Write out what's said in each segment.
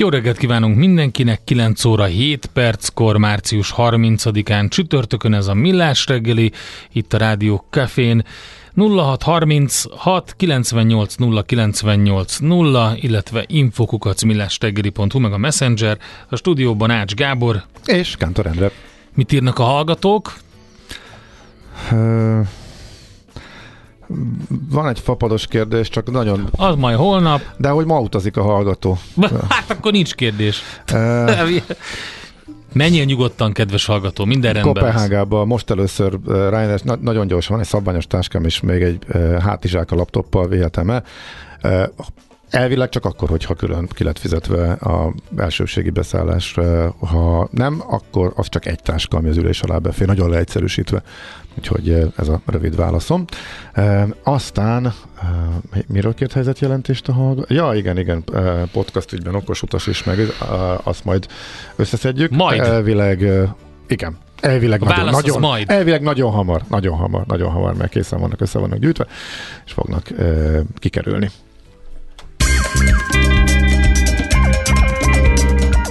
Jó reggelt kívánunk mindenkinek, 9 óra 7 perckor, március 30-án csütörtökön ez a Millás reggeli, itt a Rádió Cafén. 0636 98 0 98 0, illetve infokukacmillástegeri.hu, meg a Messenger. A stúdióban Ács Gábor. És Kántor Endre. Mit írnak a hallgatók? Uh, van egy fapados kérdés, csak nagyon... Az majd holnap. De hogy ma utazik a hallgató. Hát akkor nincs kérdés. Uh, Menjél nyugodtan, kedves hallgató, minden rendben Kopenhágában most először Ryanair, na- nagyon gyorsan, van egy szabványos táskám, és még egy hátizsák a laptoppal vihetem el. Elvileg csak akkor, hogyha külön ki lett fizetve a elsőségi beszállás. Ha nem, akkor az csak egy táska, ami az ülés alá befér, nagyon leegyszerűsítve. Úgyhogy ez a rövid válaszom. Aztán, miről kért helyzetjelentést a hallgató? Ja, igen, igen, podcast ügyben okos utas is meg, azt majd összeszedjük. Majd. Elvileg, igen, Elvileg nagyon, nagyon, majd. elvileg nagyon hamar, nagyon hamar, nagyon hamar, mert készen vannak, össze vannak gyűjtve, és fognak uh, kikerülni.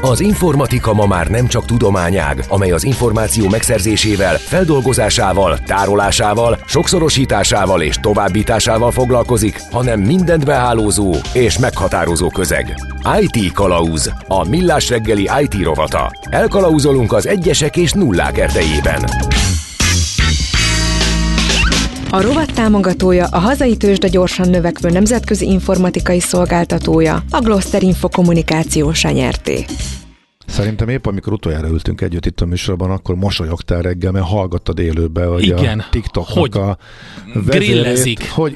Az informatika ma már nem csak tudományág, amely az információ megszerzésével, feldolgozásával, tárolásával, sokszorosításával és továbbításával foglalkozik, hanem mindent behálózó és meghatározó közeg. IT Kalauz, a millás reggeli IT rovata. Elkalauzolunk az egyesek és nullák erdejében. A rovat támogatója a hazai tőzsde gyorsan növekvő nemzetközi informatikai szolgáltatója, a Gloster Info kommunikációs nyerté. Szerintem épp amikor utoljára ültünk együtt itt a műsorban, akkor mosolyogtál reggel, mert hallgattad élőbe, hogy igen, a TikToknak hogy a grillezik. Hogy,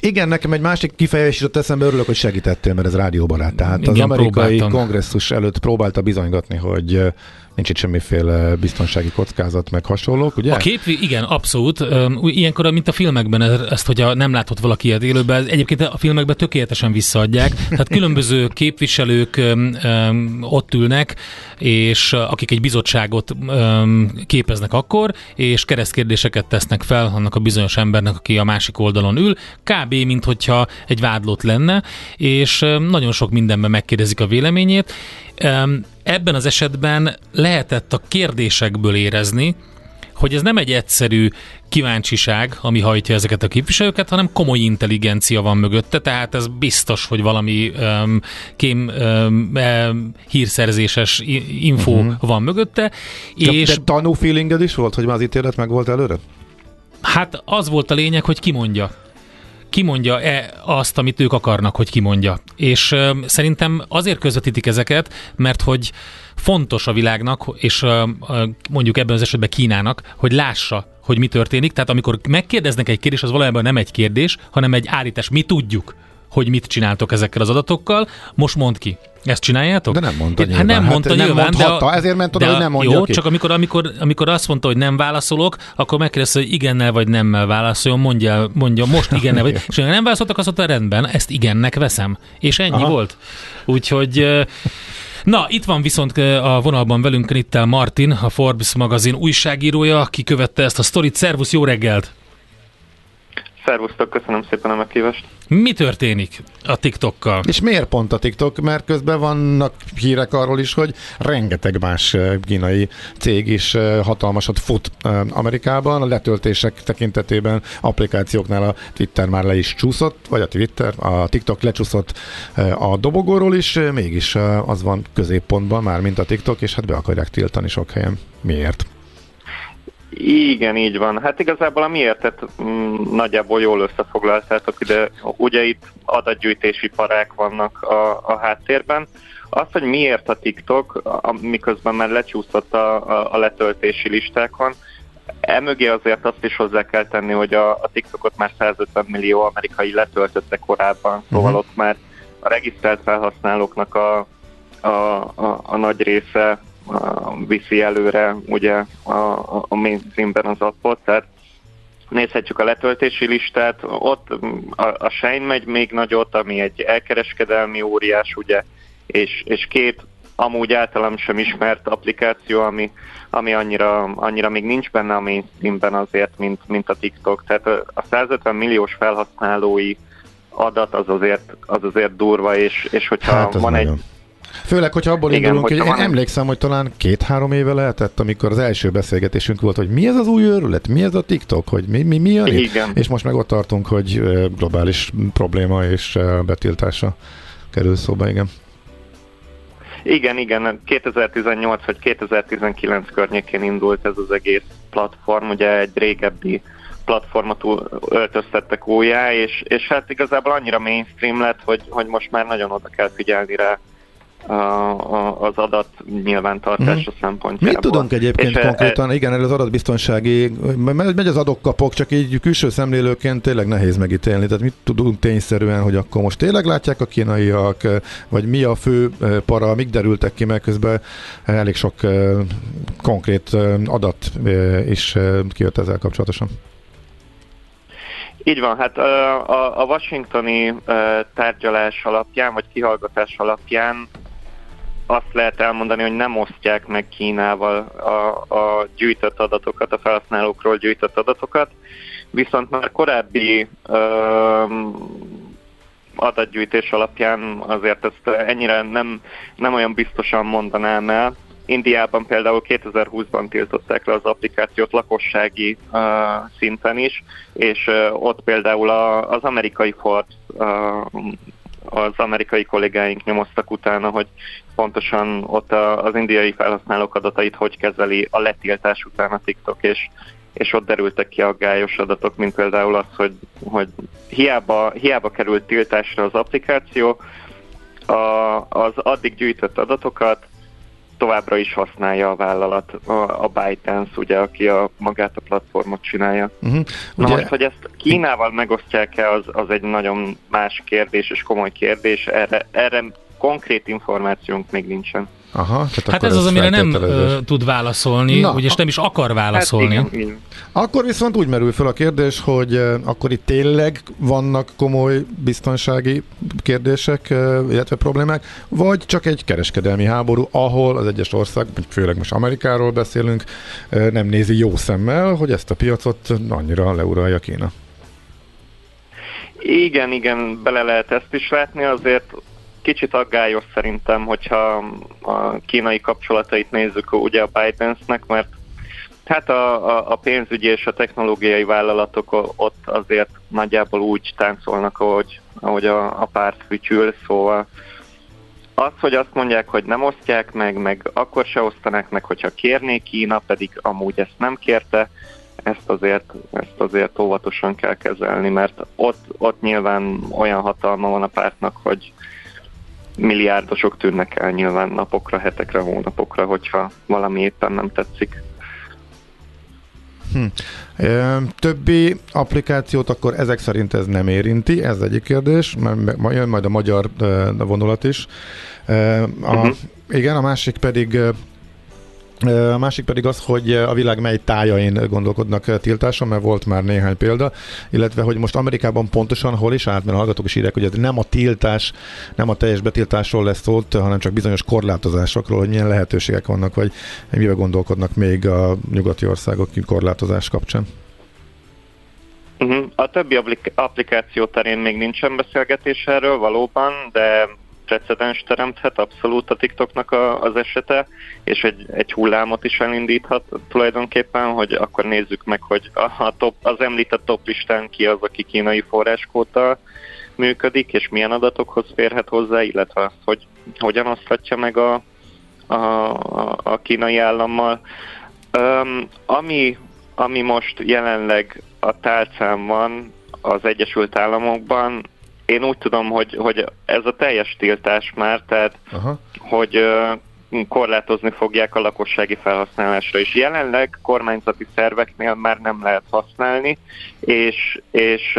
igen, nekem egy másik kifejezés jutott eszembe, örülök, hogy segítettél, mert ez rádióbarát. Tehát igen, az amerikai próbáltam. kongresszus előtt próbálta bizonygatni, hogy nincs itt semmiféle biztonsági kockázat, meg hasonlók, ugye? A kép, igen, abszolút. Ilyenkor, mint a filmekben, ezt, hogyha nem látott valaki ilyet élőben, egyébként a filmekben tökéletesen visszaadják. Tehát különböző képviselők ott ülnek, és akik egy bizottságot képeznek akkor, és keresztkérdéseket tesznek fel annak a bizonyos embernek, aki a másik oldalon ül, kb. mint hogyha egy vádlott lenne, és nagyon sok mindenben megkérdezik a véleményét, Ebben az esetben lehetett a kérdésekből érezni, hogy ez nem egy egyszerű kíváncsiság, ami hajtja ezeket a képviselőket, hanem komoly intelligencia van mögötte, tehát ez biztos, hogy valami um, kém um, hírszerzéses info uh-huh. van mögötte. De, és de tanú feelinged is volt, hogy már az ítélet meg volt előre? Hát az volt a lényeg, hogy kimondja kimondja-e azt, amit ők akarnak, hogy kimondja. És szerintem azért közvetítik ezeket, mert hogy fontos a világnak, és mondjuk ebben az esetben Kínának, hogy lássa, hogy mi történik. Tehát amikor megkérdeznek egy kérdés, az valójában nem egy kérdés, hanem egy állítás. Mi tudjuk hogy mit csináltok ezekkel az adatokkal. Most mond ki. Ezt csináljátok? De nem mondta nyilván. Hát nem mondta hát nyilván, nem mondhatta, de a, ezért ment oda, de hogy nem mondja Jó, ki. csak amikor, amikor, amikor azt mondta, hogy nem válaszolok, akkor megkérdezte, hogy igennel vagy nemmel válaszoljon, mondja, mondja most igennel vagy. És ha nem válaszoltak, azt mondta, rendben, ezt igennek veszem. És ennyi Aha. volt. Úgyhogy Na, itt van viszont a vonalban velünk Rittel Martin, a Forbes magazin újságírója, aki követte ezt a sztorit. Szervusz, jó reggelt! Szervusztok, köszönöm szépen a meghívást. Mi történik a TikTokkal? És miért pont a TikTok? Mert közben vannak hírek arról is, hogy rengeteg más kínai cég is hatalmasat fut Amerikában. A letöltések tekintetében applikációknál a Twitter már le is csúszott, vagy a Twitter, a TikTok lecsúszott a dobogóról is, mégis az van középpontban már, mint a TikTok, és hát be akarják tiltani sok helyen. Miért? Igen, így van. Hát igazából a miértet mm, nagyjából jól összefoglaltátok ide. Ugye itt adatgyűjtési parák vannak a, a háttérben. Az, hogy miért a TikTok, miközben már lecsúszott a, a, a letöltési listákon, emögé azért azt is hozzá kell tenni, hogy a, a TikTokot már 150 millió amerikai letöltötte korábban, szóval uh-huh. ott már a regisztrált felhasználóknak a a, a, a nagy része viszi előre ugye a, a mainstreamben az appot, tehát nézhetjük a letöltési listát, ott a, a Shine megy még nagyot, ami egy elkereskedelmi óriás, ugye, és, és két amúgy általam sem ismert applikáció, ami, ami annyira, annyira még nincs benne a mainstreamben azért, mint, mint a TikTok. Tehát a 150 milliós felhasználói adat az azért, az azért durva, és, és hogyha hát van nagyon. egy Főleg, hogyha abból Igen, indulunk, hogy én van... emlékszem, hogy talán két-három éve lehetett, amikor az első beszélgetésünk volt, hogy mi ez az új őrület, mi ez a TikTok, hogy mi, mi, mi a Igen. és most meg ott tartunk, hogy globális probléma és betiltása kerül szóba, igen. Igen, igen, 2018 vagy 2019 környékén indult ez az egész platform, ugye egy régebbi platformot öltöztettek újjá, és, és hát igazából annyira mainstream lett, hogy, hogy most már nagyon oda kell figyelni rá az adat nyilvántartása mm. szempontjából. Mit tudunk egyébként és e- konkrétan, e, igen, ez az adatbiztonsági, megy az adokkapok, csak így külső szemlélőként tényleg nehéz megítélni. Tehát mit tudunk tényszerűen, hogy akkor most tényleg látják a kínaiak, vagy mi a fő e, para, mik derültek ki, mert közben elég sok konkrét adat is kijött ezzel kapcsolatosan. Így van, hát a, a washingtoni tárgyalás alapján, vagy kihallgatás alapján azt lehet elmondani, hogy nem osztják meg Kínával a, a gyűjtött adatokat, a felhasználókról gyűjtött adatokat, viszont már korábbi ö, adatgyűjtés alapján azért ezt ennyire nem, nem olyan biztosan mondanám el. Indiában például 2020-ban tiltották le az applikációt lakossági uh, szinten is, és uh, ott például a, az amerikai Forbes uh, az amerikai kollégáink nyomoztak utána, hogy pontosan ott az indiai felhasználók adatait hogy kezeli a letiltás után a TikTok, és, és ott derültek ki a gályos adatok, mint például az, hogy, hogy hiába, hiába került tiltásra az applikáció, a, az addig gyűjtött adatokat továbbra is használja a vállalat, a, a ByteDance, ugye, aki a, magát a platformot csinálja. Uh-huh. Na ugye... most, hogy ezt Kínával megosztják-e, az, az egy nagyon más kérdés és komoly kérdés. Erre, erre konkrét információnk még nincsen. Aha, hát ez az, amire nem ö, tud válaszolni, Na, és nem is akar válaszolni. Hát igen, igen. Akkor viszont úgy merül fel a kérdés, hogy uh, akkor itt tényleg vannak komoly biztonsági kérdések, uh, illetve problémák, vagy csak egy kereskedelmi háború, ahol az egyes ország, főleg most Amerikáról beszélünk, uh, nem nézi jó szemmel, hogy ezt a piacot annyira leuralja Kína. Igen, igen, bele lehet ezt is látni, azért kicsit aggályos szerintem, hogyha a kínai kapcsolatait nézzük ugye a Bidensnek, mert hát a, a, a pénzügyi és a technológiai vállalatok ott azért nagyjából úgy táncolnak, ahogy, ahogy a, a párt fütyül, szóval az, hogy azt mondják, hogy nem osztják meg, meg akkor se osztanák meg, hogyha kérnék Kína, pedig amúgy ezt nem kérte, ezt azért, ezt azért óvatosan kell kezelni, mert ott, ott nyilván olyan hatalma van a pártnak, hogy, milliárdosok tűnnek el nyilván napokra, hetekre, hónapokra, hogyha valami éppen nem tetszik. Hm. Többi applikációt akkor ezek szerint ez nem érinti, ez egyik kérdés, mert jön majd a magyar vonulat is. A, uh-huh. Igen, a másik pedig a másik pedig az, hogy a világ mely tájain gondolkodnak tiltáson, mert volt már néhány példa, illetve hogy most Amerikában pontosan hol is állt, mert a hallgatók is írják, hogy ez nem a tiltás, nem a teljes betiltásról lesz szó, hanem csak bizonyos korlátozásokról, hogy milyen lehetőségek vannak, vagy mivel gondolkodnak még a nyugati országok korlátozás kapcsán. Uh-huh. A többi applikáció terén még nincsen beszélgetés erről valóban, de precedens teremthet abszolút a TikToknak a, az esete, és egy, egy hullámot is elindíthat tulajdonképpen, hogy akkor nézzük meg, hogy a, a top, az említett top listán ki az, aki kínai forráskóddal működik, és milyen adatokhoz férhet hozzá, illetve azt, hogy hogyan oszthatja meg a, a, a kínai állammal. Um, ami, ami most jelenleg a tálcán van az Egyesült Államokban, én úgy tudom, hogy, hogy ez a teljes tiltás már, tehát Aha. hogy korlátozni fogják a lakossági felhasználásra is. Jelenleg kormányzati szerveknél már nem lehet használni, és, és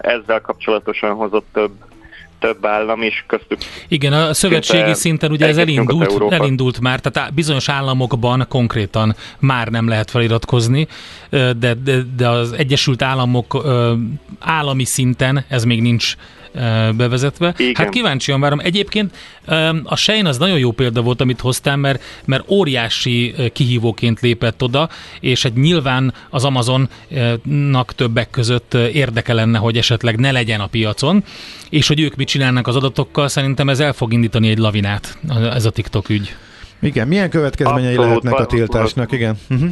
ezzel kapcsolatosan hozott több több állam is, köztük. Igen, a szövetségi szinten ugye ez elindult, elindult már, tehát bizonyos államokban konkrétan már nem lehet feliratkozni, de, de, de az Egyesült Államok állami szinten ez még nincs bevezetve. Igen. Hát kíváncsian várom. Egyébként a Sein az nagyon jó példa volt, amit hoztál, mert, mert óriási kihívóként lépett oda, és egy nyilván az Amazonnak többek között érdeke lenne, hogy esetleg ne legyen a piacon, és hogy ők mit csinálnak az adatokkal, szerintem ez el fog indítani egy lavinát, ez a TikTok ügy. Igen, milyen következményei Abszolút, lehetnek a tiltásnak, igen. Uh-huh.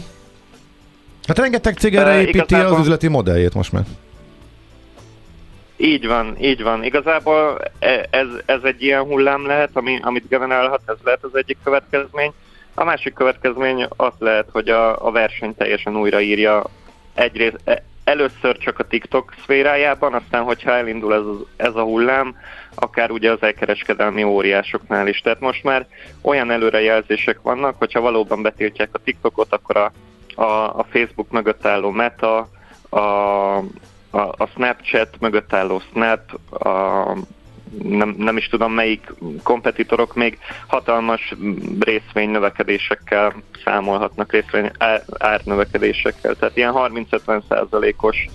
Hát rengeteg cég erre építi igazából... az üzleti modelljét most már. Így van, így van. Igazából e, ez, ez egy ilyen hullám lehet, ami, amit generálhat, ez lehet az egyik következmény. A másik következmény az lehet, hogy a, a verseny teljesen újraírja egyrészt, e, először csak a TikTok szférájában, aztán hogyha elindul ez, ez a hullám, akár ugye az elkereskedelmi óriásoknál is. Tehát most már olyan előrejelzések vannak, hogyha valóban betiltják a TikTokot, akkor a, a, a Facebook mögött álló Meta, a, a, a Snapchat mögött álló Snap, a, nem, nem is tudom melyik kompetitorok még hatalmas részvény növekedésekkel számolhatnak, részvény árnövekedésekkel. Tehát ilyen 30-50 százalékos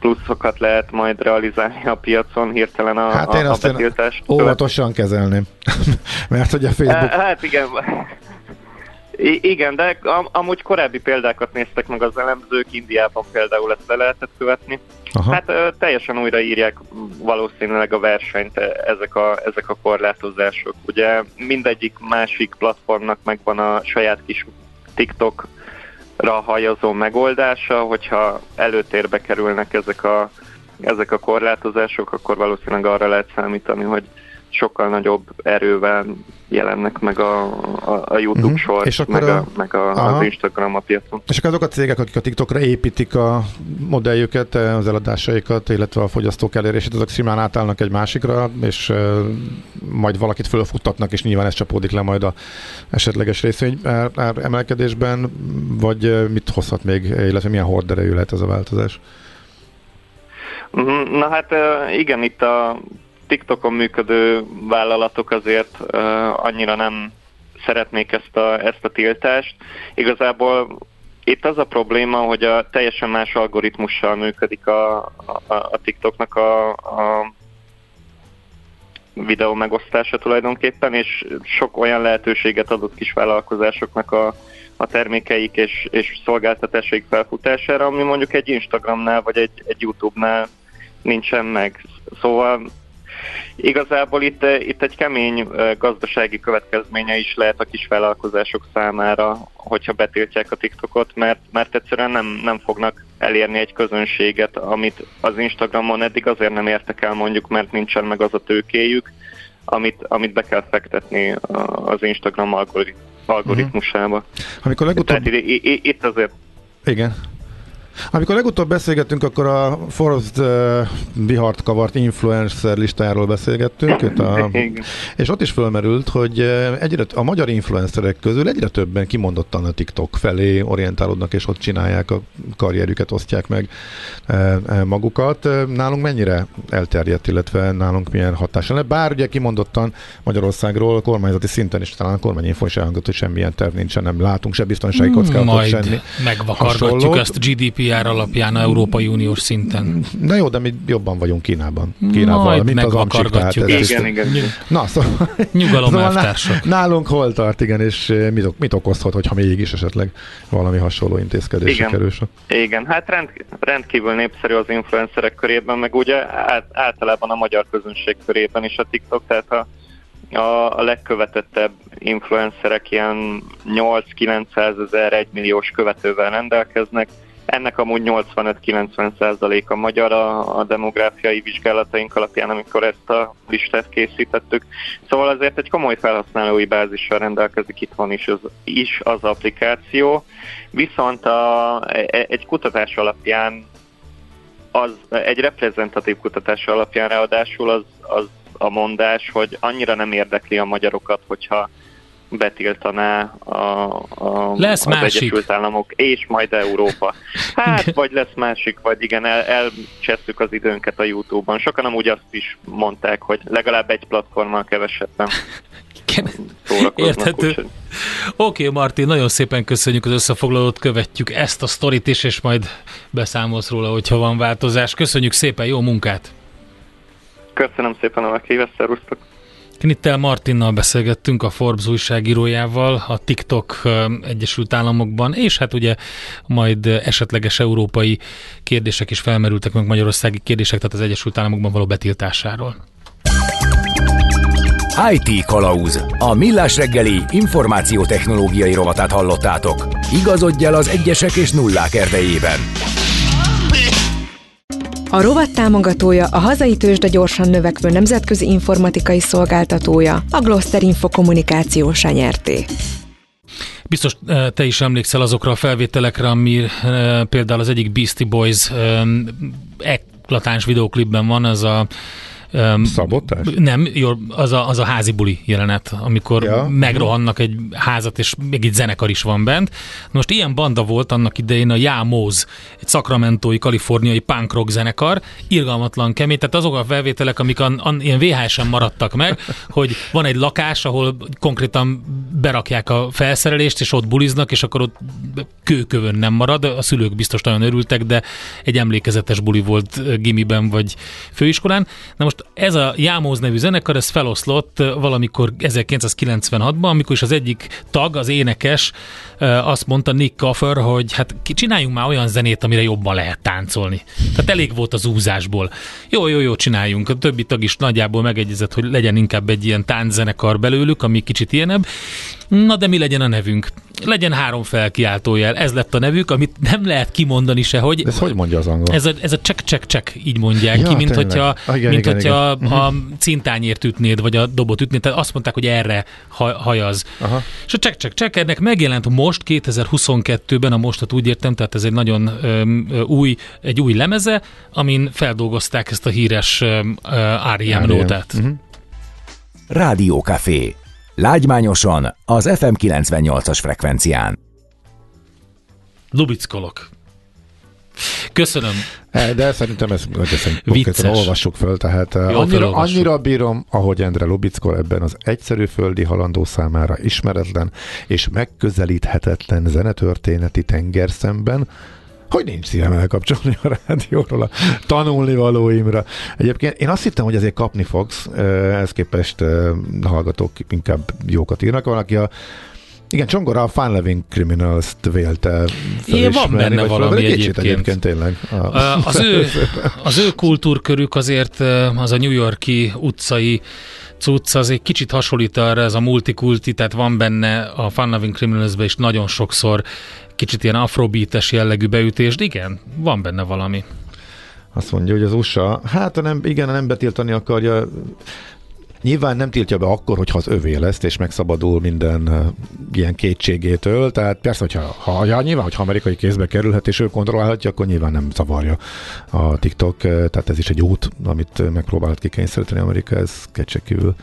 pluszokat lehet majd realizálni a piacon hirtelen a, hát én a, a betiltást. Óvatosan kezelném, mert hogy a Facebook... Hát igen, I- igen, de am- amúgy korábbi példákat néztek meg az elemzők, Indiában például ezt le lehetett követni. Aha. Hát ö, teljesen újraírják valószínűleg a versenyt ezek a, ezek a korlátozások. Ugye mindegyik másik platformnak megvan a saját kis TikTokra hajazó megoldása, hogyha előtérbe kerülnek ezek a, ezek a korlátozások, akkor valószínűleg arra lehet számítani, hogy sokkal nagyobb erővel jelennek meg a, a, a YouTube uh-huh. short, és meg, a, a, meg a, az Instagram a piacon. És akkor azok a cégek, akik a TikTokra építik a modelljüket, az eladásaikat, illetve a fogyasztók elérését, azok simán átállnak egy másikra, és uh, majd valakit fölfuttatnak, és nyilván ez csapódik le majd a esetleges részvény emelkedésben, vagy mit hozhat még, illetve milyen horderejű lehet ez a változás? Mhm. Na hát igen, itt a TikTokon működő vállalatok azért annyira nem szeretnék ezt a, ezt a tiltást. Igazából itt az a probléma, hogy a teljesen más algoritmussal működik a, a, a TikToknak a, a videó megosztása tulajdonképpen, és sok olyan lehetőséget adott kis vállalkozásoknak a, a termékeik és, és szolgáltatásaik felfutására, ami mondjuk egy Instagramnál vagy egy, egy YouTube-nál nincsen meg. Szóval Igazából itt, eh, itt egy kemény eh, gazdasági következménye is lehet a kis vállalkozások számára, hogyha betiltják a TikTokot, mert, mert egyszerűen nem, nem fognak elérni egy közönséget, amit az Instagramon eddig azért nem értek el mondjuk, mert nincsen meg az a tőkéjük, amit, amit be kell fektetni az Instagram algoritmusába. Uh-huh. Amikor legutóbb... Tehát itt, itt azért... Igen. Amikor legutóbb beszélgettünk, akkor a Forrest uh, vihart kavart influencer listájáról beszélgettünk, a, és ott is fölmerült, hogy egyre, a magyar influencerek közül egyre többen kimondottan a TikTok felé orientálódnak, és ott csinálják a karrierüket, osztják meg uh, magukat. Nálunk mennyire elterjedt, illetve nálunk milyen hatása lenne? Bár ugye kimondottan Magyarországról kormányzati szinten is talán a kormányinfo is elhangzott, hogy semmilyen terv nincsen, nem látunk se biztonsági kockázatot, Majd semmi megvakargatjuk ezt GDP GDPR alapján a Európai Uniós szinten. Na jó, de mi jobban vagyunk Kínában. Kínában, Majd mint az amcsik, tehát ez igen, igen. Na, szóval, Nyugalom szóval Nálunk hol tart, igen, és eh, mit, mit okozhat, hogyha mégis esetleg valami hasonló intézkedés igen. kerül Igen, hát rend, rendkívül népszerű az influencerek körében, meg ugye általában a magyar közönség körében is a TikTok, tehát a a, a legkövetettebb influencerek ilyen 8-900 ezer, 1 milliós követővel rendelkeznek, ennek amúgy 85-90% a magyar a, a demográfiai vizsgálataink alapján, amikor ezt a listát készítettük. Szóval azért egy komoly felhasználói bázissal rendelkezik itthon is az, is az applikáció, viszont a, e, egy kutatás alapján az egy reprezentatív kutatás alapján ráadásul az, az a mondás, hogy annyira nem érdekli a magyarokat, hogyha betiltaná a, a, lesz az másik. Egyesült Államok, és majd Európa. Hát, vagy lesz másik, vagy igen, el, elcsesszük az időnket a YouTube-on. Sokan amúgy azt is mondták, hogy legalább egy platformmal kevesebben. Érthető. Oké, okay, Martin, nagyon szépen köszönjük az összefoglalót, követjük ezt a sztorit is, és majd beszámolsz róla, hogyha van változás. Köszönjük szépen, jó munkát! Köszönöm szépen a meghívást, szervusztok! Knittel Martinnal beszélgettünk a Forbes újságírójával a TikTok Egyesült Államokban, és hát ugye majd esetleges európai kérdések is felmerültek, meg magyarországi kérdések, tehát az Egyesült Államokban való betiltásáról. IT Kalauz. A millás reggeli információtechnológiai rovatát hallottátok. Igazodj el az egyesek és nullák erdejében. A rovat támogatója a hazai tőzsde gyorsan növekvő nemzetközi informatikai szolgáltatója, a Gloster Info kommunikációsa nyerté. Biztos eh, te is emlékszel azokra a felvételekre, ami eh, például az egyik Beastie Boys eh, eklatáns videoklipben van, az a Um, Szabotás? Nem, jó, az a, az a házi buli jelenet, amikor Ja. megrohannak egy házat, és még egy zenekar is van bent. Most ilyen banda volt annak idején a Jámóz, egy szakramentói, kaliforniai punk rock zenekar, irgalmatlan kemény, tehát azok a felvételek, amik an, an, ilyen VHS-en maradtak meg, hogy van egy lakás, ahol konkrétan berakják a felszerelést, és ott buliznak, és akkor ott kőkövön nem marad. A szülők biztos nagyon örültek, de egy emlékezetes buli volt gimiben vagy főiskolán. Na most ez a Jámóz nevű zenekar, ez feloszlott valamikor 1996-ban, amikor is az egyik tag, az énekes azt mondta Nick Coffer, hogy hát csináljunk már olyan zenét, amire jobban lehet táncolni. Tehát elég volt az úzásból. Jó, jó, jó, csináljunk. A többi tag is nagyjából megegyezett, hogy legyen inkább egy ilyen tánczenekar belőlük, ami kicsit ilyenebb. Na de mi legyen a nevünk? Legyen három felkiáltójel. Ez lett a nevük, amit nem lehet kimondani se, hogy De ezt hogy mondja az angol? ez a, ez a csek csek csek így mondják Ja, ki, mint tényleg. hogyha, Ah, igen, mint igen, hogyha igen. a cintányért ütnéd, vagy a dobot ütnéd, tehát azt mondták, hogy erre ha- hajaz. Aha. És a csek csek csek ennek megjelent most 2022-ben, a mostat úgy értem, tehát ez egy nagyon öm, új, egy új lemeze, amin feldolgozták ezt a híres öm, ö, R.E.M. R.E.M. nótát. Lágymányosan az FM 98-as frekvencián. Lubickolok. Köszönöm. E, De szerintem ezt, konkrétan olvassuk föl, tehát Jó, annyira, annyira bírom, ahogy Endre Lubickol ebben az egyszerű földi halandó számára ismeretlen és megközelíthetetlen zenetörténeti tengerszemben, hogy nincs szívem elkapcsolni a rádióról a tanulni valóimra. Egyébként én azt hittem, hogy ezért kapni fogsz, ehhez képest hallgatók inkább jókat írnak. Van, aki a igen, Csongora a Fun Living Criminals-t vélte Igen, van benne vagy valami kicsit egyébként. egyébként tényleg. A, Az ő, az ő kultúrkörük azért az a New Yorki utcai cucc, az egy kicsit hasonlít arra, ez a multikulti, tehát van benne a Fun Loving criminals is nagyon sokszor kicsit ilyen afrobeates jellegű beütés, de igen, van benne valami. Azt mondja, hogy az USA, hát a nem, igen, a nem betiltani akarja, Nyilván nem tiltja be akkor, hogyha az övé lesz, és megszabadul minden ilyen kétségétől. Tehát persze, hogyha ha, ja, nyilván, hogyha amerikai kézbe kerülhet, és ő kontrollálhatja, akkor nyilván nem zavarja a TikTok. Tehát ez is egy út, amit megpróbált kikényszeríteni Amerika, ez kétségkívül.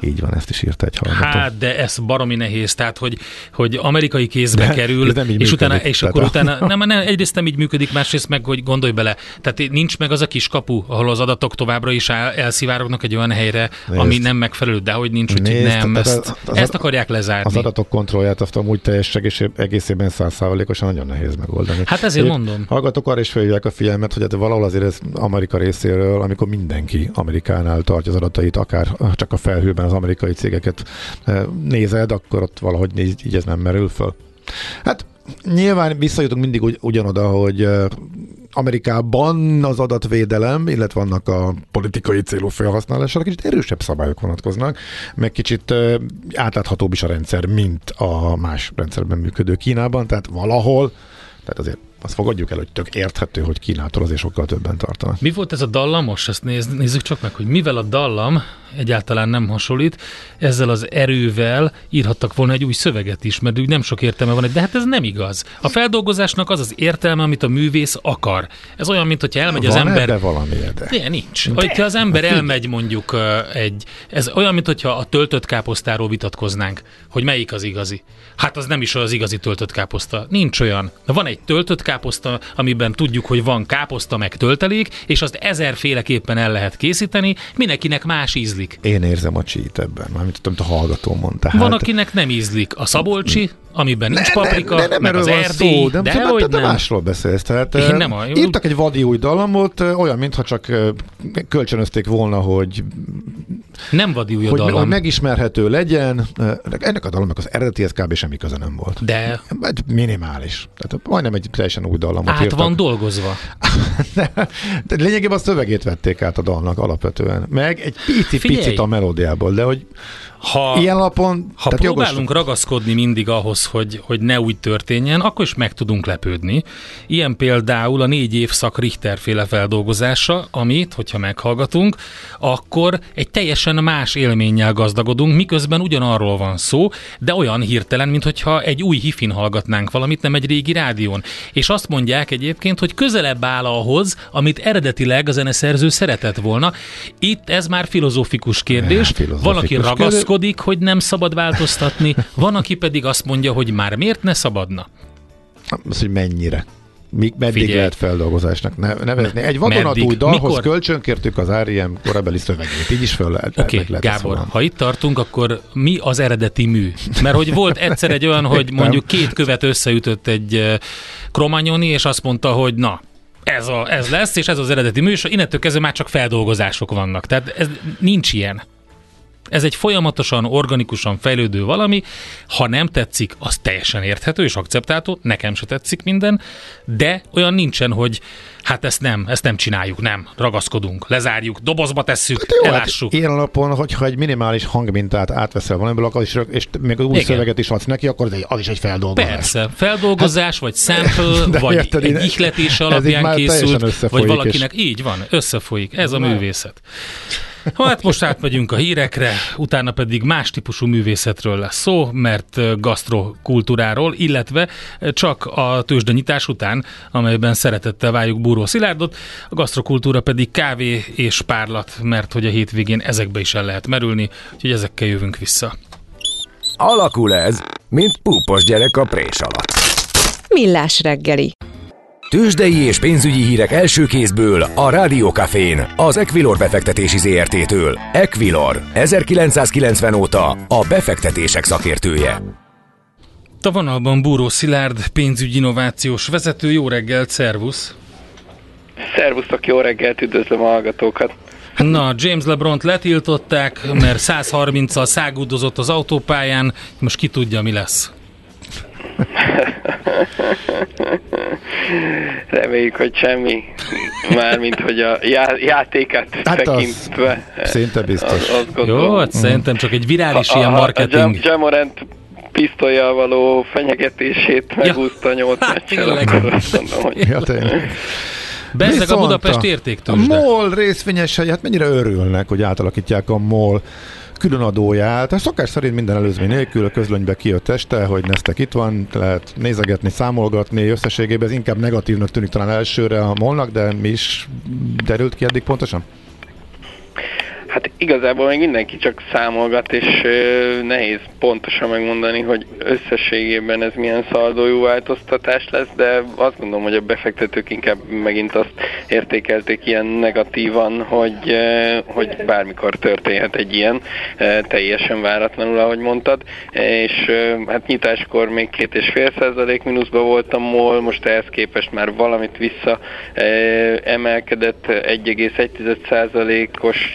Így van, ezt is írta egy hallgató. Hát, de ez baromi nehéz, tehát, hogy, hogy amerikai kézbe De kerül, és utána, működik, és tehát akkor a- utána, nem, nem, egyrészt nem így működik, másrészt meg, hogy gondolj bele, tehát nincs meg az a kis kapu, ahol az adatok továbbra is el, elszivárognak egy olyan helyre, Nézd. ami nem megfelelő, de hogy nincs, Nézd, nem, ezt, az- az- ezt akarják lezárni. Az adatok kontrollját azt amúgy teljes egész- egészében százszázalékosan nagyon nehéz megoldani. Hát ezért Épp mondom. Hallgatók arra is felhívják a figyelmet, hogy hát valahol azért ez Amerika részéről, amikor mindenki Amerikánál tartja az adatait, akár csak a felhőben az amerikai cégeket eh, nézed, akkor ott valahogy így, így ez nem merül föl. Hát nyilván visszajutunk mindig ugy, ugyanoda, hogy eh, Amerikában az adatvédelem, illetve vannak a politikai célú felhasználására kicsit erősebb szabályok vonatkoznak, meg kicsit ö, átláthatóbb is a rendszer, mint a más rendszerben működő Kínában, tehát valahol, tehát azért azt fogadjuk el, hogy tök érthető, hogy Kínától azért sokkal többen tartanak. Mi volt ez a dallamos? Ezt néz, nézzük csak meg, hogy mivel a dallam egyáltalán nem hasonlít, ezzel az erővel írhattak volna egy új szöveget is, mert úgy nem sok értelme van, de hát ez nem igaz. A feldolgozásnak az az értelme, amit a művész akar. Ez olyan, mint hogyha elmegy van az ember... Ebbe valami de. De, nincs. De. Hogyha az ember elmegy mondjuk egy... Ez olyan, mint hogyha a töltött káposztáról vitatkoznánk, hogy melyik az igazi. Hát az nem is az igazi töltött káposzta. Nincs olyan. Van egy töltött káposzta, amiben tudjuk, hogy van káposzta meg töltelék, és azt ezerféleképpen el lehet készíteni, mindenkinek más ízlik. Én érzem a csít ebben, mármint tudom, a hallgató mondta. Hát... Van, akinek nem ízlik. A szabolcsi, amiben nincs ne, paprika, ne, ne, meg az erdély, szó, de, de, hogy nem. másról beszélsz. Tehát, Én nem a- írtak egy vadi új dallamot, olyan, mintha csak kölcsönözték volna, hogy, Nem vadi új hogy, dallam. hogy megismerhető legyen. Ennek a dallamnak az eredetihez kb. semmi köze nem volt. De Egy minimális. Tehát majdnem egy teljesen új dallamot át írtak. van dolgozva. De, lényegében a szövegét vették át a dalnak alapvetően. Meg egy pici, Figyelj! picit a melódiából, de hogy Ha, ilyen alapon... ha tehát jogos- próbálunk ragaszkodni mindig ahhoz, hogy, hogy ne úgy történjen, akkor is meg tudunk lepődni. Ilyen például a négy évszak Richter féle feldolgozása, amit, hogyha meghallgatunk, akkor egy teljesen más élménnyel gazdagodunk, miközben ugyanarról van szó, de olyan hirtelen, mintha egy új hifin hallgatnánk valamit, nem egy régi rádión. És azt mondják egyébként, hogy közelebb áll ahhoz, amit eredetileg a zeneszerző szeretett volna. Itt ez már filozófikus kérdés. Ja, filozófikus Van, aki kérdés. ragaszkodik, hogy nem szabad változtatni, van, aki pedig azt mondja, hogy már miért ne szabadna. Az, hogy mennyire. Mi, meddig Figyelj. lehet feldolgozásnak ne, nevezni. Egy vadonatúj dalhoz Mikor? kölcsönkértük az R.I.M. korabeli szövegét. Így is föl lehet. Oké, okay, lehet Gábor, volna. ha itt tartunk, akkor mi az eredeti mű? Mert hogy volt egyszer egy olyan, hogy mondjuk két követ összeütött egy eh, kromanyoni, és azt mondta, hogy na, ez, a, ez lesz, és ez az eredeti mű, és innentől kezdve már csak feldolgozások vannak. Tehát ez nincs ilyen. Ez egy folyamatosan, organikusan fejlődő valami. Ha nem tetszik, az teljesen érthető és akceptálható. Nekem se tetszik minden, de olyan nincsen, hogy hát ezt nem, ezt nem csináljuk, nem, ragaszkodunk, lezárjuk, dobozba tesszük, Jó, hát elássuk. ilyen alapon, hogyha egy minimális hangmintát átveszel valamiből, akkor is, és még új Igen. szöveget is adsz neki, akkor az is egy feldolgozás. Persze, feldolgozás, vagy sample, vagy érted, egy ihletés alapján készült, vagy valakinek, így van, összefolyik, ez a művészet. Hát most átmegyünk a hírekre, utána pedig más típusú művészetről lesz szó, mert gasztrokultúráról, illetve csak a tőzsdenyítás után, amelyben szeretettel várjuk Búró Szilárdot, a gasztrokultúra pedig kávé és párlat, mert hogy a hétvégén ezekbe is el lehet merülni, úgyhogy ezekkel jövünk vissza. Alakul ez, mint púpos gyerek a prés alatt. Millás reggeli. Tőzsdei és pénzügyi hírek első kézből a Rádiókafén, az Equilor befektetési ZRT-től. Equilor, 1990 óta a befektetések szakértője. A vonalban Búró Szilárd, pénzügyi innovációs vezető, jó reggelt, szervusz! Szervusztok, jó reggelt, üdvözlöm a hallgatókat. Na, James LeBron-t letiltották, mert 130-al szágúdozott az autópályán, most ki tudja, mi lesz. Reméljük, hogy semmi. Mármint, hogy a já- játékát Hát az tekintve. szinte biztos. Az, azt Jó, hát szerintem csak egy virális A- ilyen a- marketing. A Jam- Jamorant pisztolyjal való fenyegetését megúszta nyolc Hát, meccsel, tényleg. akkor azt mondom, hogy Ja, tényleg. Bezzeg a Budapest a- értéktőzsde. A MOL részvényesei, hát mennyire örülnek, hogy átalakítják a MOL különadóját. A szokás szerint minden előzmény nélkül a közlönybe kijött este, hogy Neztek itt van, lehet nézegetni, számolgatni, összességében ez inkább negatívnak tűnik talán elsőre a molnak, de mi is derült ki eddig pontosan? Hát igazából még mindenki csak számolgat, és nehéz pontosan megmondani, hogy összességében ez milyen szaldójú változtatás lesz, de azt gondolom, hogy a befektetők inkább megint azt értékelték ilyen negatívan, hogy, hogy bármikor történhet egy ilyen, teljesen váratlanul, ahogy mondtad, és hát nyitáskor még két és fél százalék mínuszba volt a MOL, most ehhez képest már valamit vissza ö, emelkedett, 1,1 százalékos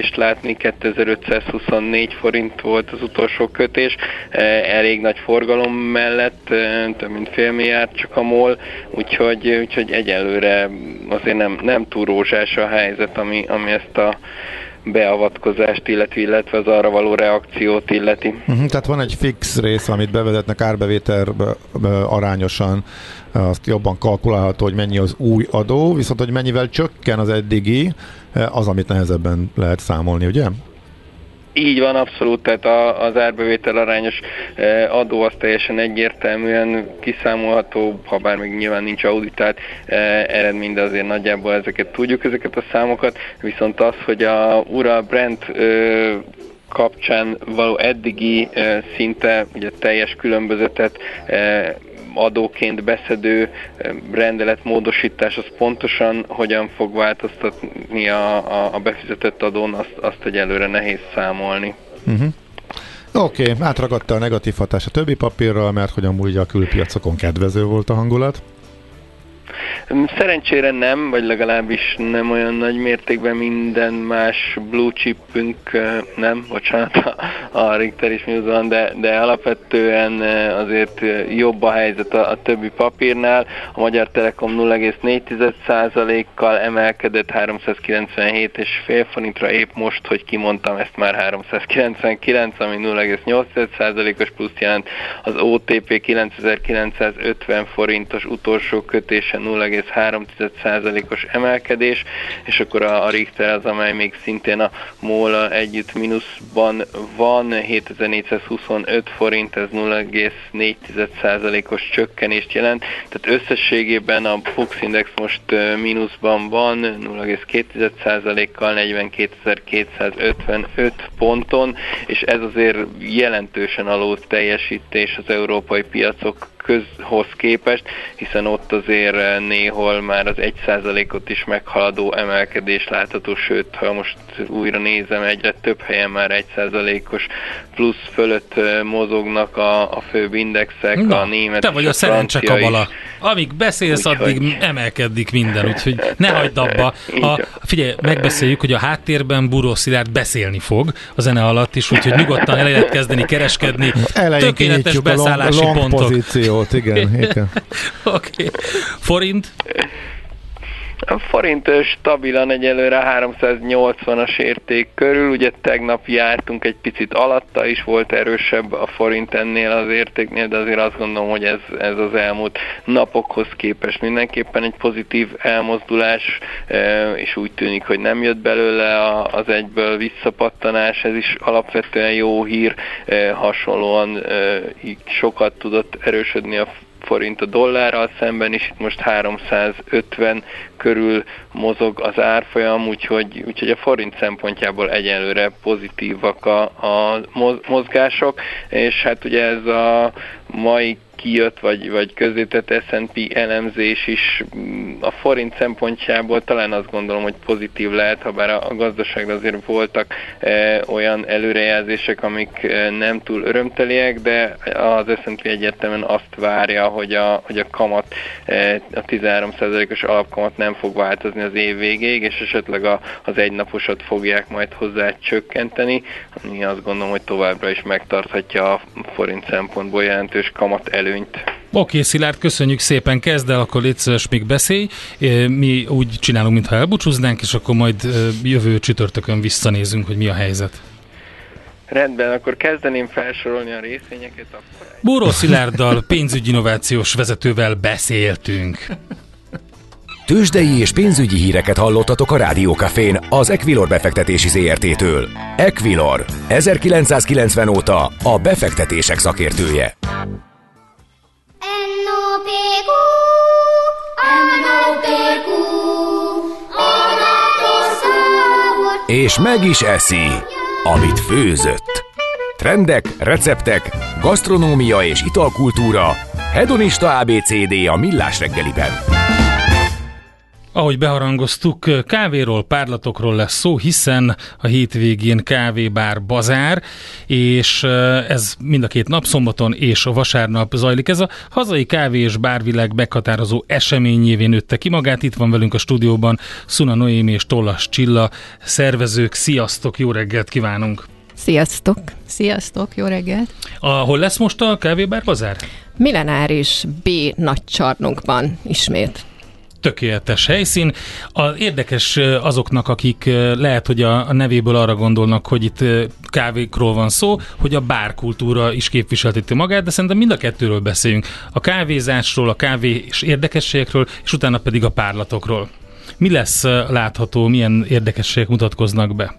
csökkenést látni, 2524 forint volt az utolsó kötés, eh, elég nagy forgalom mellett, eh, több mint fél milliárd csak a MOL, úgyhogy, úgyhogy egyelőre azért nem, nem túl rózsás a helyzet, ami, ami ezt a beavatkozást illeti, illetve az arra való reakciót illeti. Uh-huh, tehát van egy fix rész, amit bevezetnek árbevétel arányosan, azt jobban kalkulálható, hogy mennyi az új adó, viszont hogy mennyivel csökken az eddigi, az, amit nehezebben lehet számolni, ugye? Így van, abszolút, tehát a, az árbevétel arányos e, adó az teljesen egyértelműen kiszámolható, ha bár még nyilván nincs auditált e, eredmény, de azért nagyjából ezeket tudjuk, ezeket a számokat, viszont az, hogy a Ura Brent e, kapcsán való eddigi szinte ugye teljes különbözetet adóként beszedő rendelet módosítás az pontosan hogyan fog változtatni a, a, a befizetett adón, azt, azt egyelőre nehéz számolni. Uh-huh. Oké, okay, átragadta a negatív hatás a többi papírral, mert hogy amúgy a külpiacokon kedvező volt a hangulat. Szerencsére nem, vagy legalábbis nem olyan nagy mértékben minden más blue chipünk, nem, bocsánat, a Richter is van, de, de alapvetően azért jobb a helyzet a, a többi papírnál. A Magyar Telekom 0,4%-kal emelkedett 397,5 forintra, épp most, hogy kimondtam, ezt már 399, ami 0,8%-os plusz jelent. Az OTP 9950 forintos utolsó kötése 0,3%-os emelkedés, és akkor a, a Richter az, amely még szintén a MOL együtt mínuszban van, 7425 forint, ez 0,4%-os csökkenést jelent, tehát összességében a Fux Index most mínuszban van, 0,2%-kal 42.255 ponton, és ez azért jelentősen alul teljesítés az európai piacok közhoz képest, hiszen ott azért néhol már az 1%-ot is meghaladó emelkedés látható, sőt, ha most újra nézem, egyre több helyen már 1%-os plusz fölött mozognak a, a főbb indexek, Na, a német Te vagy a, a szerencse kabala. Amíg beszélsz, úgy, addig hogy... emelkedik minden, úgyhogy ne hagyd abba. A, figyelj, megbeszéljük, hogy a háttérben Buró Szilárd beszélni fog a zene alatt is, úgyhogy nyugodtan el lehet kezdeni kereskedni. Elején Tökéletes beszállási long, long pontok. Pozíciót, igen. igen. Oké. Okay. Forint? A forint stabilan egyelőre 380-as érték körül, ugye tegnap jártunk egy picit alatta is, volt erősebb a forint ennél az értéknél, de azért azt gondolom, hogy ez, ez az elmúlt napokhoz képest mindenképpen egy pozitív elmozdulás, és úgy tűnik, hogy nem jött belőle az egyből visszapattanás, ez is alapvetően jó hír, hasonlóan sokat tudott erősödni a forint a dollárral szemben, és itt most 350 körül mozog az árfolyam, úgyhogy, úgyhogy a forint szempontjából egyenlőre pozitívak a, a mozgások, és hát ugye ez a mai kijött, vagy, vagy közétett S&P elemzés is mm, a forint szempontjából talán azt gondolom, hogy pozitív lehet, ha bár a, gazdaságra azért voltak e, olyan előrejelzések, amik e, nem túl örömteliek, de az S&P egyértelműen azt várja, hogy a, hogy a kamat, e, a 13%-os alapkamat nem fog változni az év végéig, és esetleg a, az egynaposat fogják majd hozzá csökkenteni, ami azt gondolom, hogy továbbra is megtarthatja a forint szempontból jelentős kamat elő előnyt. Oké, okay, Szilárd, köszönjük szépen, kezd el, akkor légy szíves, még beszélj. Mi úgy csinálunk, mintha elbúcsúznánk, és akkor majd jövő csütörtökön visszanézünk, hogy mi a helyzet. Rendben, akkor kezdeném felsorolni a részvényeket. Akkor... Bóró Szilárddal, pénzügyi innovációs vezetővel beszéltünk. Tőzsdei és pénzügyi híreket hallottatok a Rádiókafén az Equilor befektetési ZRT-től. Equilor, 1990 óta a befektetések szakértője. És meg is eszi, amit főzött. Trendek, receptek, gasztronómia és italkultúra. Hedonista ABCD a Millás reggeliben. Ahogy beharangoztuk, kávéról, párlatokról lesz szó, hiszen a hétvégén kávébár bazár, és ez mind a két nap, szombaton és a vasárnap zajlik. Ez a hazai kávé és bárvilág meghatározó eseményévé nőtte ki magát. Itt van velünk a stúdióban Szuna Noémi és Tollas Csilla, szervezők. Sziasztok, jó reggelt kívánunk! Sziasztok! Sziasztok, jó reggelt! A, hol lesz most a kávébár bazár? Millenáris B nagy csarnokban ismét. Tökéletes helyszín. A érdekes azoknak, akik lehet, hogy a, a nevéből arra gondolnak, hogy itt kávékról van szó, hogy a bárkultúra is képviselteti magát, de szerintem mind a kettőről beszéljünk. A kávézásról, a kávé és érdekességekről, és utána pedig a párlatokról. Mi lesz látható, milyen érdekességek mutatkoznak be?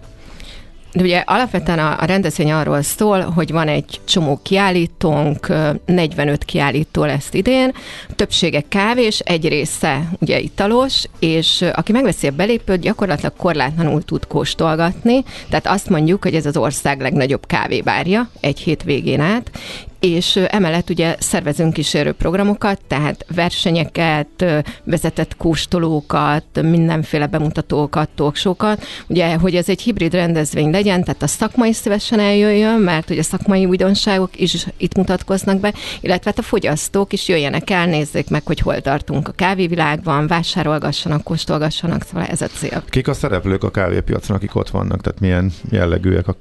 De ugye alapvetően a, a rendezvény arról szól, hogy van egy csomó kiállítónk, 45 kiállító lesz idén, többsége kávés, egy része ugye italos, és aki megveszi a belépőt, gyakorlatilag korlátlanul tud kóstolgatni, tehát azt mondjuk, hogy ez az ország legnagyobb kávébárja egy hétvégén át, és emellett ugye szervezünk kísérő programokat, tehát versenyeket, vezetett kóstolókat, mindenféle bemutatókat, talksókat, ugye, hogy ez egy hibrid rendezvény legyen, tehát a szakmai szívesen eljöjjön, mert ugye szakmai újdonságok is itt mutatkoznak be, illetve hát a fogyasztók is jöjjenek el, nézzék meg, hogy hol tartunk a kávévilágban, vásárolgassanak, kóstolgassanak, szóval ez a cél. Kik a szereplők a kávépiacon, akik ott vannak, tehát milyen jellegűek a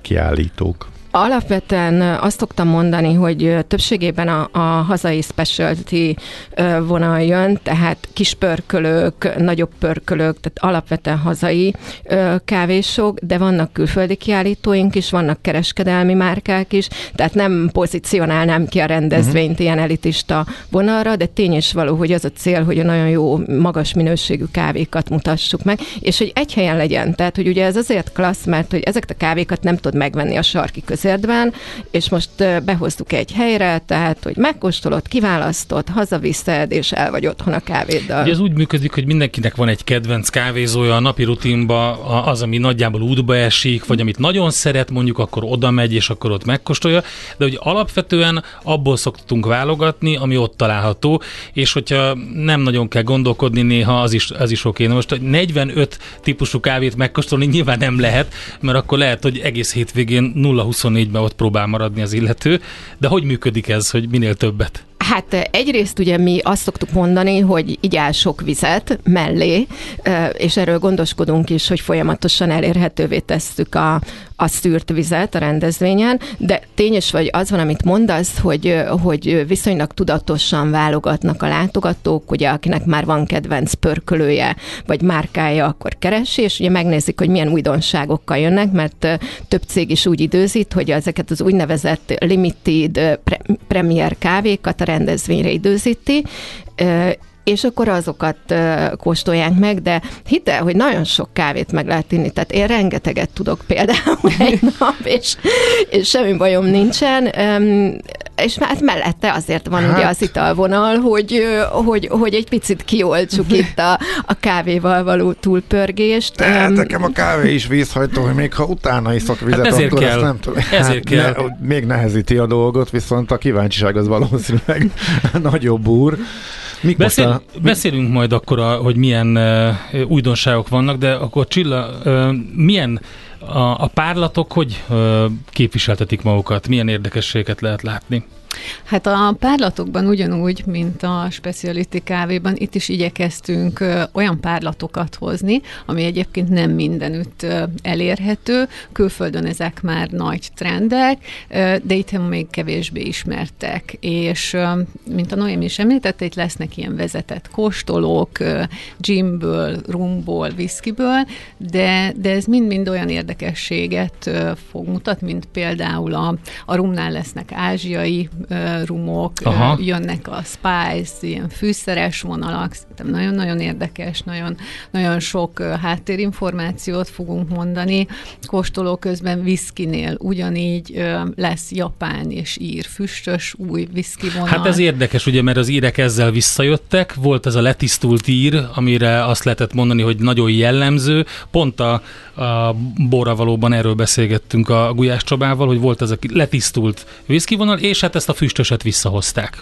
kiállítók? Alapvetően azt szoktam mondani, hogy többségében a, a hazai specialty vonal jön, tehát kis pörkölők, nagyobb pörkölők, tehát alapvetően hazai kávésok, de vannak külföldi kiállítóink is, vannak kereskedelmi márkák is, tehát nem pozícionálnám ki a rendezvényt uh-huh. ilyen elitista vonalra, de tény is való, hogy az a cél, hogy a nagyon jó, magas minőségű kávékat mutassuk meg, és hogy egy helyen legyen. Tehát, hogy ugye ez azért klassz, mert hogy ezeket a kávékat nem tud megvenni a sarki között közérdben, és most behoztuk egy helyre, tehát, hogy megkóstolod, kiválasztod, hazaviszed, és el vagy otthon a kávéddal. Ugye ez úgy működik, hogy mindenkinek van egy kedvenc kávézója a napi rutinba, az, ami nagyjából útba esik, vagy amit nagyon szeret, mondjuk akkor oda megy, és akkor ott megkóstolja, de hogy alapvetően abból szoktunk válogatni, ami ott található, és hogyha nem nagyon kell gondolkodni, néha az is, az is oké. Na most 45 típusú kávét megkóstolni nyilván nem lehet, mert akkor lehet, hogy egész hétvégén 0-24-ben ott próbál maradni az illető, de hogy működik ez, hogy minél többet? Hát egyrészt ugye mi azt szoktuk mondani, hogy igyál sok vizet mellé, és erről gondoskodunk is, hogy folyamatosan elérhetővé tesszük a, a szűrt vizet a rendezvényen, de tényes vagy az van, amit mondasz, hogy, hogy viszonylag tudatosan válogatnak a látogatók, ugye akinek már van kedvenc pörkölője, vagy márkája, akkor keresi, és ugye megnézik, hogy milyen újdonságokkal jönnek, mert több cég is úgy időzít, hogy ezeket az úgynevezett limited pre- premier kávékat a rendezvényre időzíti, és akkor azokat kóstolják meg, de hidd el, hogy nagyon sok kávét meg lehet inni, tehát én rengeteget tudok például egy nap, és, és semmi bajom nincsen, és hát mellette azért van hát. ugye az italvonal, hogy, hogy, hogy egy picit kioltsuk itt a, a kávéval való túlpörgést. Tehát um, nekem a kávé is vízhajtó, hogy még ha utána iszok vizet, hát ezért akkor kell. ezt nem tudom. Ezért hát kell. Ne, még nehezíti a dolgot, viszont a kíváncsiság az valószínűleg nagyobb úr. Mik Beszél, a, beszélünk majd akkor, a, hogy milyen uh, újdonságok vannak, de akkor Csilla, uh, milyen a, a párlatok hogy uh, képviseltetik magukat? Milyen érdekességet lehet látni? Hát a párlatokban ugyanúgy, mint a speciality kávéban, itt is igyekeztünk olyan párlatokat hozni, ami egyébként nem mindenütt elérhető. Külföldön ezek már nagy trendek, de itt még kevésbé ismertek. És mint a Noémi is említette, itt lesznek ilyen vezetett kóstolók, gimből, rumból, viszkiből, de, de ez mind-mind olyan érdekességet fog mutatni, mint például a, a rumnál lesznek ázsiai rumok, Aha. jönnek a spice, ilyen fűszeres vonalak, szerintem nagyon-nagyon érdekes, nagyon, nagyon sok háttérinformációt fogunk mondani. Kóstoló közben viszkinél ugyanígy lesz japán és ír füstös új viszki vonal. Hát ez érdekes, ugye, mert az írek ezzel visszajöttek, volt ez a letisztult ír, amire azt lehetett mondani, hogy nagyon jellemző. Pont a, a Bóravalóban erről beszélgettünk a Gulyás Csabával, hogy volt ez a letisztult viszkivonal, és hát ezt a füstöset visszahozták.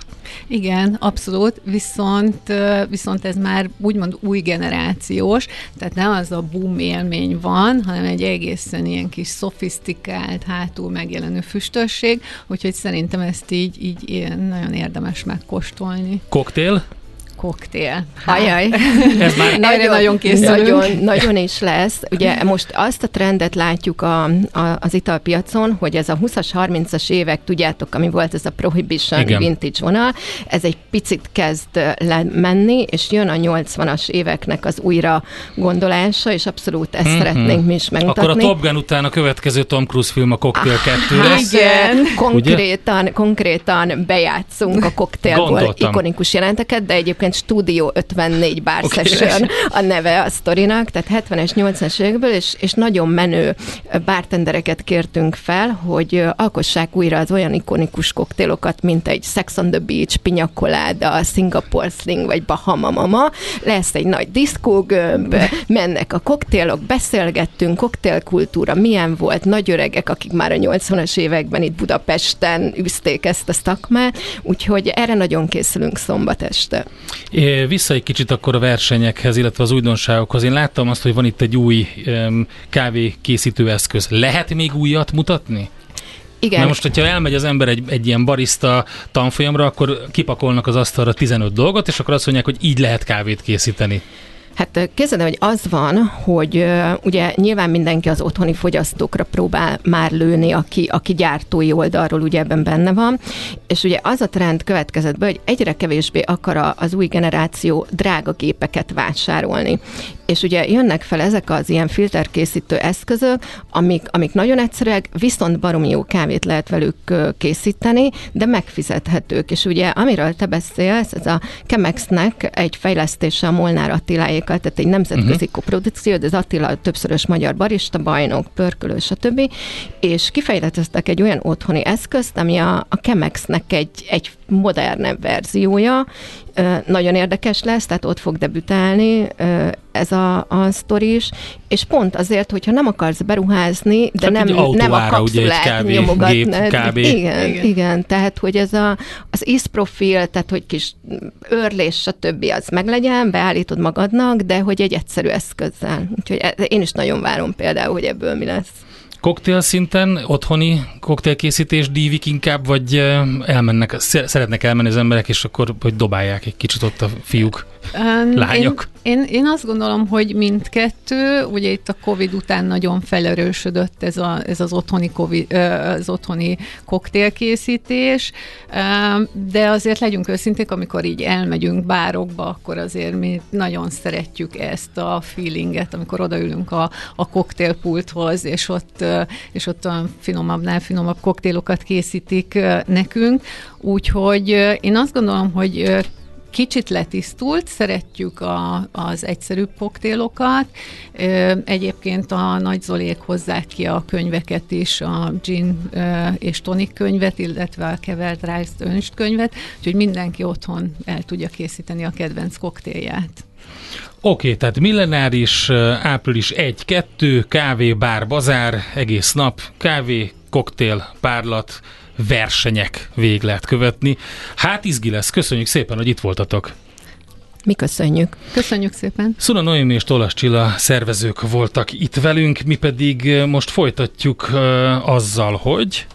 Igen, abszolút, viszont, viszont ez már úgymond új generációs, tehát nem az a boom élmény van, hanem egy egészen ilyen kis szofisztikált, hátul megjelenő füstösség, úgyhogy szerintem ezt így, így nagyon érdemes megkóstolni. Koktél? Koktél. Ajaj. Ez már nagyon, nagyon készülünk. Nagyon, nagyon is lesz. Ugye most azt a trendet látjuk a, a, az italpiacon, hogy ez a 20-as, 30-as évek, tudjátok, ami volt ez a Prohibition Igen. vintage vonal, ez egy picit kezd lemenni, és jön a 80-as éveknek az újra gondolása, és abszolút ezt mm-hmm. szeretnénk mi is megmutatni. Akkor a Top Gun után a következő Tom Cruise film a Cocktail 2 ah, lesz. Igen, konkrétan, konkrétan bejátszunk a koktélból ikonikus jelenteket, de egyébként Studio 54 Bar okay. Session a neve a sztorinak, tehát 70-es, 80-es évekből, és, és nagyon menő bartendereket kértünk fel, hogy alkossák újra az olyan ikonikus koktélokat, mint egy Sex on the Beach, Pina Colada, Singapore Sling, vagy Bahama Mama. Lesz egy nagy diszkógömb, mennek a koktélok, beszélgettünk, koktélkultúra milyen volt, nagy öregek, akik már a 80-as években itt Budapesten üzték ezt a szakmát, úgyhogy erre nagyon készülünk szombat este. Vissza egy kicsit akkor a versenyekhez, illetve az újdonságokhoz. Én láttam azt, hogy van itt egy új kávékészítő eszköz. Lehet még újat mutatni? Igen. Mert most, hogyha elmegy az ember egy, egy ilyen barista tanfolyamra, akkor kipakolnak az asztalra 15 dolgot, és akkor azt mondják, hogy így lehet kávét készíteni. Hát képzeld hogy az van, hogy ugye nyilván mindenki az otthoni fogyasztókra próbál már lőni, aki, aki gyártói oldalról ugye ebben benne van, és ugye az a trend következett be, hogy egyre kevésbé akar az új generáció drága gépeket vásárolni. És ugye jönnek fel ezek az ilyen filterkészítő eszközök, amik, amik nagyon egyszerűek, viszont baromi jó kávét lehet velük készíteni, de megfizethetők. És ugye amiről te beszélsz, ez a Chemexnek egy fejlesztése a Molnár Attiláék Attilákkal, tehát egy nemzetközi uh-huh. koprodukció, de az Attila többszörös magyar barista, bajnok, pörkölő, stb. És kifejlesztettek egy olyan otthoni eszközt, ami a, a Chemexnek egy, egy modernebb verziója, nagyon érdekes lesz, tehát ott fog debütálni ez a, a sztori is, és pont azért, hogyha nem akarsz beruházni, de hát nem, nem a kapszulát nyomogatnád. Kb. Igen, igen, igen, tehát hogy ez a, az ízprofil, tehát hogy kis örlés, stb. az meglegyen, beállítod magadnak, de hogy egy egyszerű eszközzel. Úgyhogy e, én is nagyon várom például, hogy ebből mi lesz. Koktél szinten, otthoni koktélkészítés dívik inkább, vagy elmennek, szeretnek elmenni az emberek, és akkor hogy dobálják egy kicsit ott a fiúk, um, lányok? Én, én, én azt gondolom, hogy mindkettő, ugye itt a Covid után nagyon felerősödött ez, a, ez az, otthoni COVID, az otthoni koktélkészítés, de azért legyünk őszinték, amikor így elmegyünk bárokba, akkor azért mi nagyon szeretjük ezt a feelinget, amikor odaülünk a, a koktélpulthoz, és ott és ott a finomabbnál finomabb koktélokat készítik nekünk. Úgyhogy én azt gondolom, hogy kicsit letisztult, szeretjük a, az egyszerűbb koktélokat. Egyébként a Nagy Zolék hozzák ki a könyveket is, a gin és tonik könyvet, illetve a kevert rice önst könyvet, úgyhogy mindenki otthon el tudja készíteni a kedvenc koktélját. Oké, okay, tehát millenáris, április 1-2, kávé, bár, bazár, egész nap, kávé, koktél, párlat, versenyek végig lehet követni. Hát izgi lesz, köszönjük szépen, hogy itt voltatok. Mi köszönjük. Köszönjük szépen. Szuna Noémi és Tolas Csilla szervezők voltak itt velünk, mi pedig most folytatjuk uh, azzal, hogy...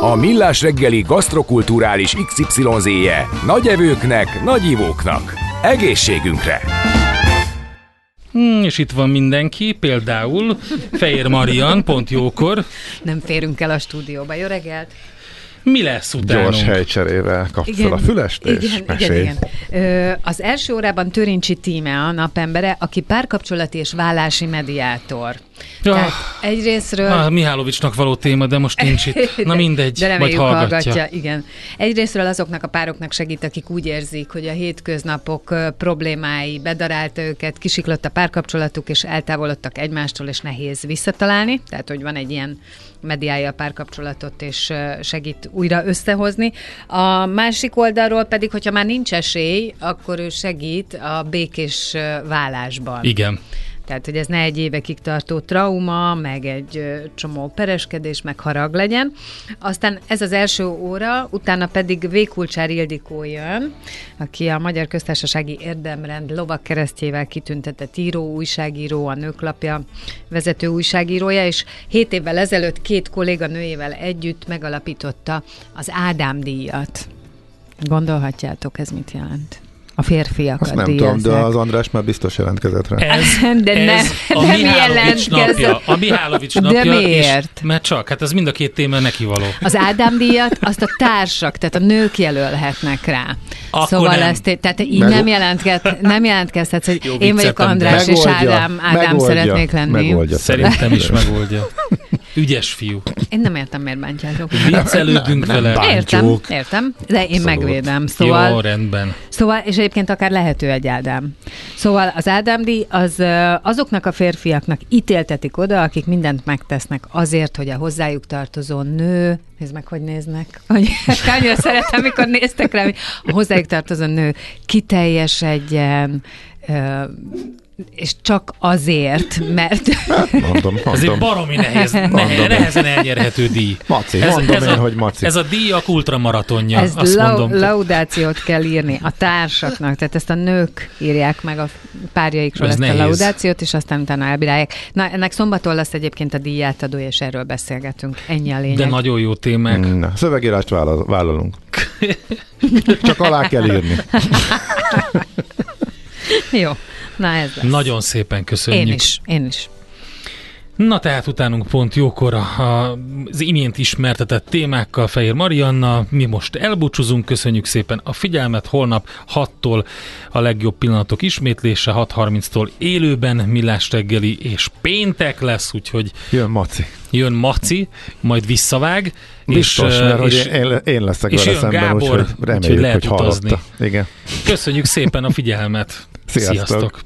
A Millás reggeli gasztrokulturális XYZ-je nagy evőknek, nagy ivóknak. Egészségünkre! Hmm, és itt van mindenki, például Fejér Marian, pont jókor. Nem férünk el a stúdióba. Jó reggelt! Mi lesz utána? Gyors helycserével kapsz fel a fülest, és igen, mesélj. Igen, igen. Ö, az első órában Törincsi Tíme a napembere, aki párkapcsolati és vállási mediátor. Ja, Tehát egyrésztről... Ah, Mihálovicsnak való téma, de most nincs itt. Na mindegy, de majd hallgatja. hallgatja. Igen. Egyrésztről azoknak a pároknak segít, akik úgy érzik, hogy a hétköznapok problémái bedarálta őket, kisiklott a párkapcsolatuk, és eltávolodtak egymástól, és nehéz visszatalálni. Tehát, hogy van egy ilyen mediálja a párkapcsolatot, és segít újra összehozni. A másik oldalról pedig, hogyha már nincs esély, akkor ő segít a békés vállásban. Igen. Tehát, hogy ez ne egy évekig tartó trauma, meg egy csomó pereskedés, meg harag legyen. Aztán ez az első óra, utána pedig Vékulcsár Ildikó jön, aki a Magyar Köztársasági Érdemrend lovak keresztjével kitüntetett író, újságíró, a nőklapja vezető újságírója, és hét évvel ezelőtt két kolléga nőjével együtt megalapította az Ádám díjat. Gondolhatjátok, ez mit jelent? A férfiakat Azt nem tudom, de az András már biztos jelentkezett rá. Ez, de ne, ez a nem Mihálovics napja. A Mihálovics napja. De miért? És, mert csak, hát ez mind a két téma neki való. Az Ádám díjat azt a társak, tehát a nők jelölhetnek rá. Akkor szóval nem. ezt, tehát így Meg- nem, jelentket, nem jelentkezhetsz, hogy Jó, én vagyok András, és Megoldja, Ádám, Ádám megoldja, szeretnék lenni. Megoldja, Szerintem is megoldja. Ügyes fiú. Én nem értem, miért bántjátok. Viccelődünk vele. Értem, Bántjuk. értem, de én Abszolút. megvédem. Szóval, Jó, rendben. Szóval, és egyébként akár lehető egy Ádám. Szóval az Ádám díj az azoknak a férfiaknak ítéltetik oda, akik mindent megtesznek azért, hogy a hozzájuk tartozó nő, nézd meg, hogy néznek, hogy annyira szeretem, mikor néztek rá, hogy a hozzájuk tartozó nő kiteljesedjen, és csak azért, mert Mondom, Ez egy mondom. baromi nehéz, nehe, Mondom. nehezen elnyerhető díj. Maci, mondom én, a, hogy maci. Ez a díjak ultramaratonja, ezt azt lau- mondom. laudációt kell írni a társaknak, tehát ezt a nők írják meg a párjaikról Ez ezt nehéz. a laudációt, és aztán utána elbírálják. Na, ennek szombaton lesz egyébként a díjátadó, és erről beszélgetünk. Ennyi a lényeg. De nagyon jó témák. Na, szövegírást vállal, vállalunk. Csak alá kell írni. Jó, na ez lesz. Nagyon szépen köszönjük. Én is, én is. Na tehát utánunk pont jókor az imént ismertetett témákkal Fehér Marianna, mi most elbúcsúzunk, köszönjük szépen a figyelmet, holnap 6-tól a legjobb pillanatok ismétlése, 6.30-tól élőben Millás reggeli, és péntek lesz, úgyhogy Jön Maci. jön Maci, majd visszavág, Biztos, és, mert hogy és én, én leszek és vele jön szemben, Gábor, úgyhogy úgyhogy reméljük, lehet hogy utazni. hallotta. Igen. köszönjük szépen a figyelmet. Sziasztok. Sziasztok.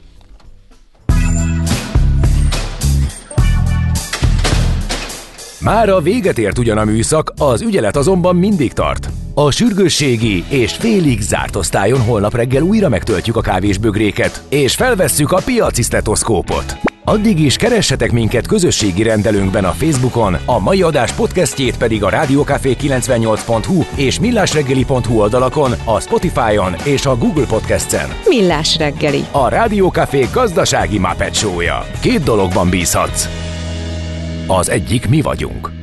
Már a véget ért ugyan a műszak, az ügyelet azonban mindig tart. A sürgősségi és félig zárt osztályon holnap reggel újra megtöltjük a kávésbögréket, és felvesszük a piaci stetoszkópot. Addig is keressetek minket közösségi rendelőnkben a Facebookon, a mai adás podcastjét pedig a rádiókafé98.hu és millásreggeli.hu oldalakon, a Spotify-on és a Google Podcast-en. Millás reggeli. A Rádiókafé gazdasági Muppet Show-ja. Két dologban bízhatsz. Az egyik mi vagyunk.